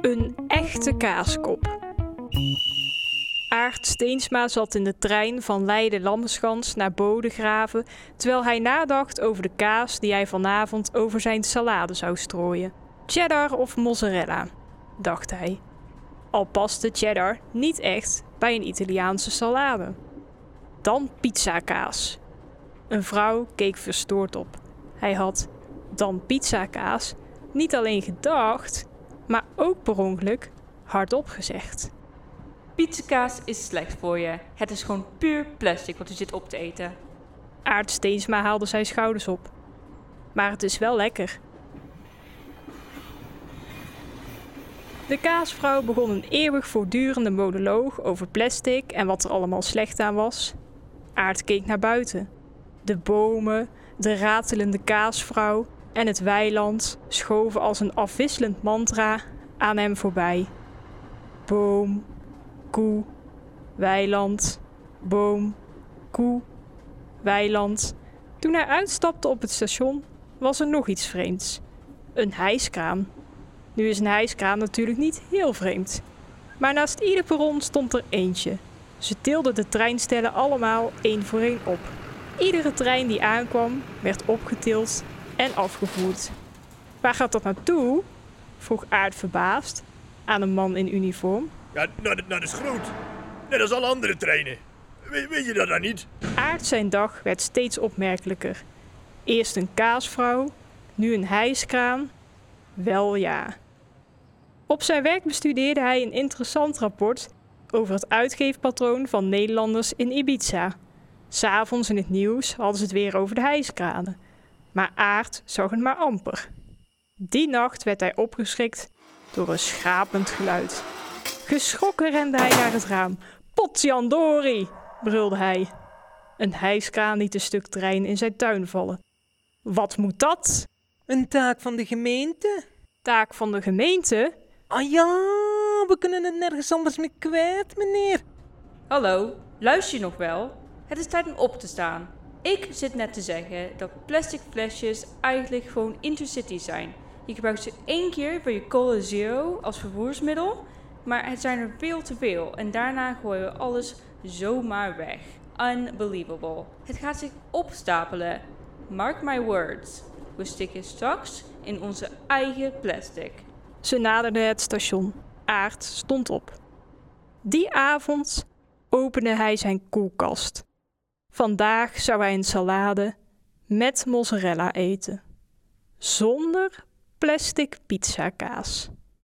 Een echte kaaskop. Aart Steensma zat in de trein van Leiden-Lammenschans naar Bodegraven, terwijl hij nadacht over de kaas die hij vanavond over zijn salade zou strooien. Cheddar of mozzarella, dacht hij. Al paste cheddar niet echt bij een Italiaanse salade. Dan pizzakaas. Een vrouw keek verstoord op. Hij had dan pizzakaas niet alleen gedacht, maar ook per ongeluk hardop gezegd. Pizzakaas is slecht voor je. Het is gewoon puur plastic wat u zit op te eten. Aart Steensma haalde zijn schouders op. Maar het is wel lekker. De kaasvrouw begon een eeuwig voortdurende monoloog over plastic en wat er allemaal slecht aan was. Aart keek naar buiten. De bomen, de ratelende kaasvrouw en het weiland schoven als een afwisselend mantra aan hem voorbij. Boom, koe, weiland, boom, koe, weiland. Toen hij uitstapte op het station, was er nog iets vreemds. Een hijskraan. Nu is een hijskraan natuurlijk niet heel vreemd. Maar naast ieder perron stond er eentje. Ze tilden de treinstellen allemaal één voor één op. Iedere trein die aankwam, werd opgetild en afgevoerd. Waar gaat dat naartoe? vroeg Aard verbaasd aan een man in uniform. Ja, naar de, naar de schroot. Net als alle andere treinen. Weet, weet je dat dan niet? Aard zijn dag werd steeds opmerkelijker. Eerst een kaasvrouw, nu een hijskraan. Wel ja. Op zijn werk bestudeerde hij een interessant rapport over het uitgeefpatroon van Nederlanders in Ibiza. S'avonds in het nieuws hadden ze het weer over de hijskranen. Maar Aard zag het maar amper. Die nacht werd hij opgeschrikt door een schrapend geluid. Geschrokken rende hij naar het raam. Potjandori, brulde hij. Een hijskraan liet een stuk trein in zijn tuin vallen. Wat moet dat? Een taak van de gemeente? Taak van de gemeente? Ah ja, we kunnen het nergens anders meer kwijt, meneer. Hallo, luister je nog wel? Het is tijd om op te staan. Ik zit net te zeggen dat plastic flesjes eigenlijk gewoon intercity zijn. Je gebruikt ze één keer voor je cola zero als vervoersmiddel, maar het zijn er veel te veel en daarna gooien we alles zomaar weg. Unbelievable. Het gaat zich opstapelen. Mark my words. We stikken straks in onze eigen plastic. Ze naderden het station. Aard stond op. Die avond opende hij zijn koelkast. Vandaag zou hij een salade met mozzarella eten. Zonder plastic pizzakaas.